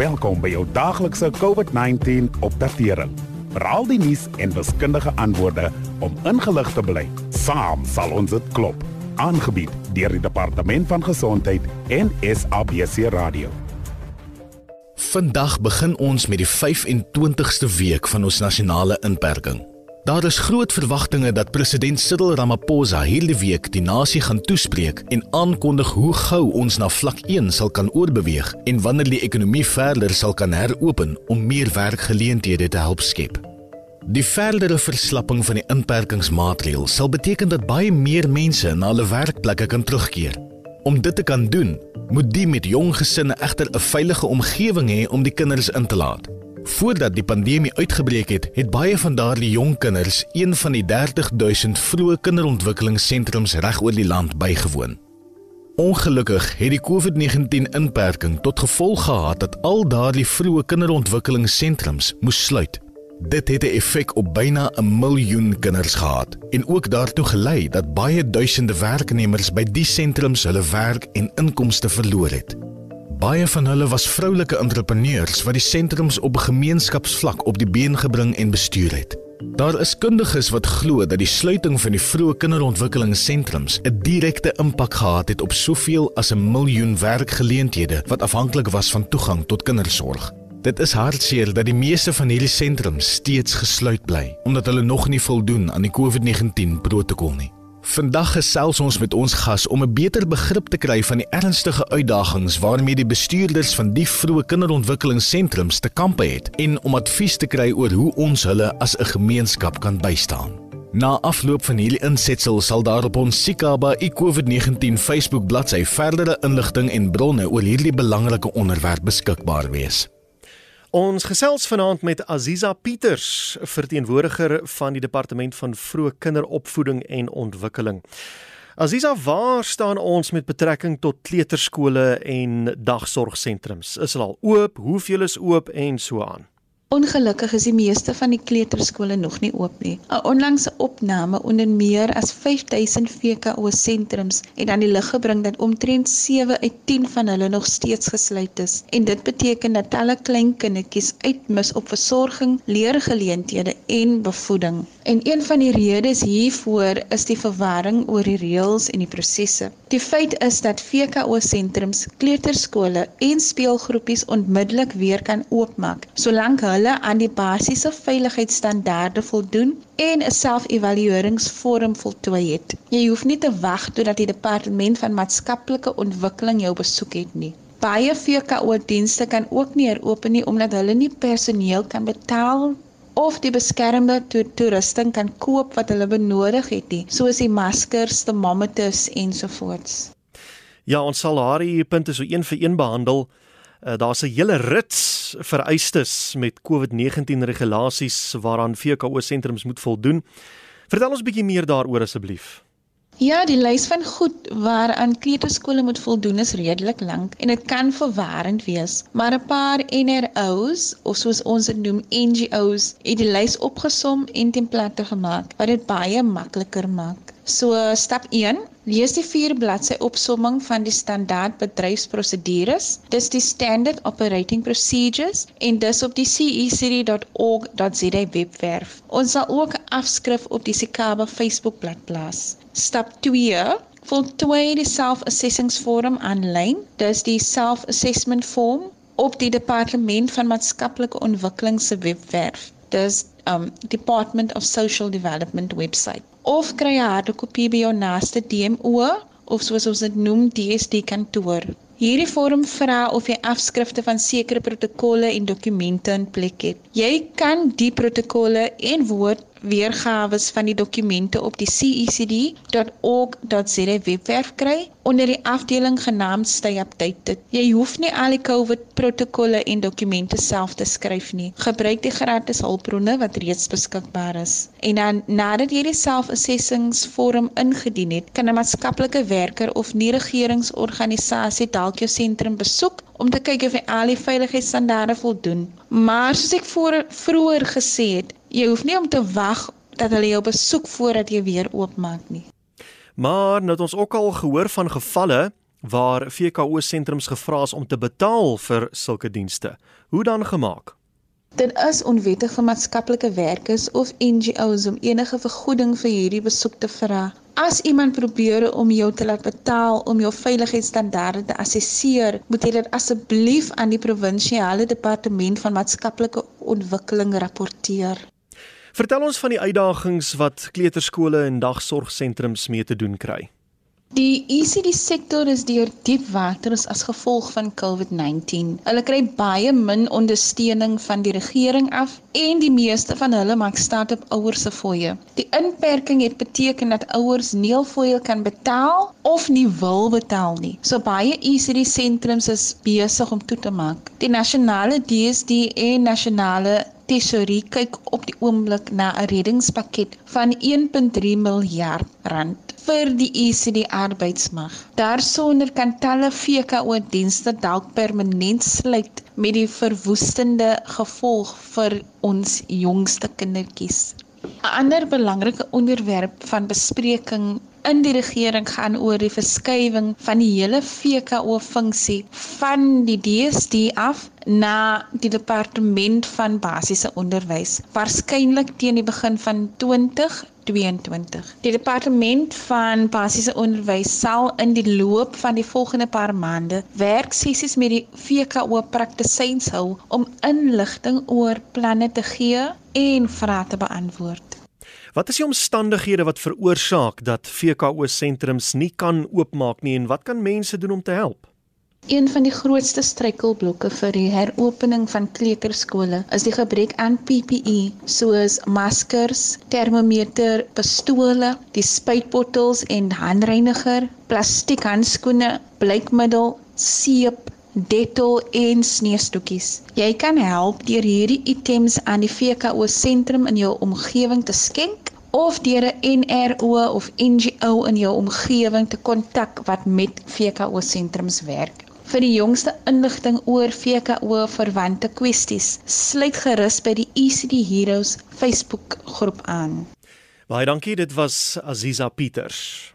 Welkom by jou daaglikse COVID-19 opdatering. Veral die nuus en wiskundige antwoorde om ingelig te bly. Saam sal ons dit klop. Aangebied deur die Departement van Gesondheid en SABC Radio. Vandag begin ons met die 25ste week van ons nasionale inperking. Daar is groot verwagtinge dat president Cyril Ramaphosa hierdie week die nasie gaan toespreek en aankondig hoe gou ons na vlak 1 sal kan oorbeweeg en wanneer die ekonomie verder sal kan heropen om meer werkgeleenthede te help skep. Die verdere verslapping van die inperkingsmaatreëls sal beteken dat baie meer mense na hulle werkplekke kan terugkeer. Om dit te kan doen, moet die met jong gesinne egter 'n veilige omgewing hê om die kinders in te laat. Voordat die pandemie uitgebreek het, het baie van daardie jong kinders een van die 30000 vroeë kinderontwikkelingssentrums reg oor die land bygewoon. Ongelukkig het die COVID-19 inperking tot gevolg gehad dat al daardie vroeë kinderontwikkelingssentrums moes sluit. Dit het 'n effek op byna 'n miljoen kinders gehad en ook daartoe gelei dat baie duisende werknemers by die sentrums hulle werk en inkomste verloor het. Baie van hulle was vroulike entrepreneurs wat die sentrums op gemeenskapsvlak op die been gebring en bestuur het. Daar is kundiges wat glo dat die sluiting van die vroeë kinderontwikkelingssentrums 'n direkte impak gehad het op soveel as 'n miljoen werkgeleenthede wat afhanklik was van toegang tot kindersorg. Dit is hartseer dat die meeste van hierdie sentrums steeds gesluit bly omdat hulle nog nie voldoen aan die COVID-19 protokol nie. Vandag gesels ons met ons gas om 'n beter begrip te kry van die ernstige uitdagings waarmee die bestuurders van die vroeë kinderontwikkelingssentrums te kampe het en om advies te kry oor hoe ons hulle as 'n gemeenskap kan bystaan. Na afloop van hierdie insetsel sal daar op ons Sikaba iCOVID-19 Facebook bladsy verdere inligting en bronne oor hierdie belangrike onderwerp beskikbaar wees. Ons gesels vanaand met Aziza Pieters, verteenwoordiger van die departement van vroeë kinderopvoeding en ontwikkeling. Aziza, waar staan ons met betrekking tot kleuterskole en dagsorgsentrums? Is hulle al oop? Hoeveel is oop en so aan? Ongelukkig is die meeste van die kleuterskole nog nie oop nie. 'n Onlangse opname onder meer as 5000 VKO sentrums het aan die lig gebring dat omtrent 7 uit 10 van hulle nog steeds gesluit is. En dit beteken dat talle klein kindertjies uitmis op versorging, leergeleenthede en bevoeding. En een van die redes hiervoor is die verwarring oor die reëls en die prosesse. Die feit is dat VKO sentrums, kleuterskole en speelgroepies onmiddellik weer kan oopmaak solank hulle aan die basiese veiligheidsstandaarde voldoen en 'n selfevalueringsvorm voltooi het. Jy hoef nie te wag totdat die departement van maatskaplike ontwikkeling jou besoek het nie. Baie VKO-dienste kan ook nie heropen nie omdat hulle nie personeel kan betaal of die beskermde to toerusting kan koop wat hulle benodig het nie, soos die maskers, termometers ensovoorts. Ja, ons sal haar hier punte so een vir een behandel. Uh, Daar's 'n hele rits vereistes met COVID-19 regulasies waaraan VKO sentrums moet voldoen. Vertel ons 'n bietjie meer daaroor asseblief. Ja, die lys van goed waaraan kleuterskole moet voldoen is redelik lank en dit kan verwarrend wees. Maar 'n paar NRO's of soos ons dit noem NGO's het die lys opgesom en template gemaak wat dit baie makliker maak. So stap 1, lees die 4 bladsy opsomming van die standaard bedryfsprosedures. Dis die standard operating procedures en dis op die cecd.org.za webwerf. Ons sal ook afskrif op die Sikaba Facebookblad plaas. Stap 2 Voltooi die self-assessingsvorm aanlyn. Dis die self-assessment form op die Departement van Maatskaplike Ontwikkeling se webwerf. Dis um Department of Social Development website of kry 'n harde kopie by jou naaste DMO of soos ons dit noem DSD kantoor. Hierdie vorm vra of jy afskrifte van sekere protokolle en dokumente in plek het. Jy kan die protokolle en woord weergawe van die dokumente op die cecd.org.za webwerf kry onder die afdeling genaamd Stay Updated. Jy hoef nie al die COVID protokolle en dokumente self te skryf nie. Gebruik die gratis hulpbronne wat reeds beskikbaar is. En dan nadat jy die self-assessingsvorm ingedien het, kan 'n maatskaplike werker of nie-regeringsorganisasie dalk jou sentrum besoek om te kyk of jy al die veiligheidsstandaarde voldoen. Maar soos ek voor vroeër gesê het, jy hoef nie om te wag dat hulle jou besoek voordat jy weer oopmaak nie. Maar nou het ons ook al gehoor van gevalle waar VKO sentrums gevra is om te betaal vir sulke dienste. Hoe dan gemaak? Dit is onwettig vir maatskaplike werkers of NGO's om enige vergoeding vir hierdie besoek te vra. As iemand probeer om jou te laat betaal om jou veiligheidsstandaarde te assesseer, moet jy dit asseblief aan die provinsiale departement van maatskaplike ontwikkeling rapporteer. Vertel ons van die uitdagings wat kleuterskole en dagsorgsentrums mee te doen kry. Die ECD sektor is deur diep water as gevolg van COVID-19. Hulle kry baie min ondersteuning van die regering af en die meeste van hulle maak staat op ouers se fooie. Die inperking het beteken dat ouers nie al fooie kan betaal of nie wil betaal nie. So baie ECD sentrums is besig om toe te maak. Die nasionale DSD en nasionale Tesorie kyk op die oomblik na 'n reddingspakket van 1.3 miljard rand vir die ECD arbeidsmag. Daarsonder kan talle VKO dienste dalk permanent sluit met die verwoestende gevolg vir ons jongste kindertjies. 'n Ander belangrike onderwerp van bespreking in die regering gaan oor die verskywing van die hele VKO funksie van die DSD af na die departement van basiese onderwys waarskynlik teen die begin van 20 2022. Die departement van basiese onderwys sal in die loop van die volgende paar maande werksessies met die VKO praktisyns hou om inligting oor planne te gee en vrae te beantwoord. Wat is die omstandighede wat veroorsaak dat VKO sentrums nie kan oopmaak nie en wat kan mense doen om te help? Een van die grootste struikelblokke vir die heropening van kleuterskole is die gebrek aan PPE, soos maskers, termometer, pistole, die spuitbottels en handreiniger, plastiek handskoene, bleikmiddel, seep, Dettol en sneeustoetjies. Jy kan help deur hierdie items aan die VKO sentrum in jou omgewing te skenk of deur 'n NRO of NGO in jou omgewing te kontak wat met VKO sentrums werk. Vir die jongste inligting oor VKO verwante kwesties, sluit gerus by die ECD Heroes Facebook groep aan. Baie dankie, dit was Aziza Pieters.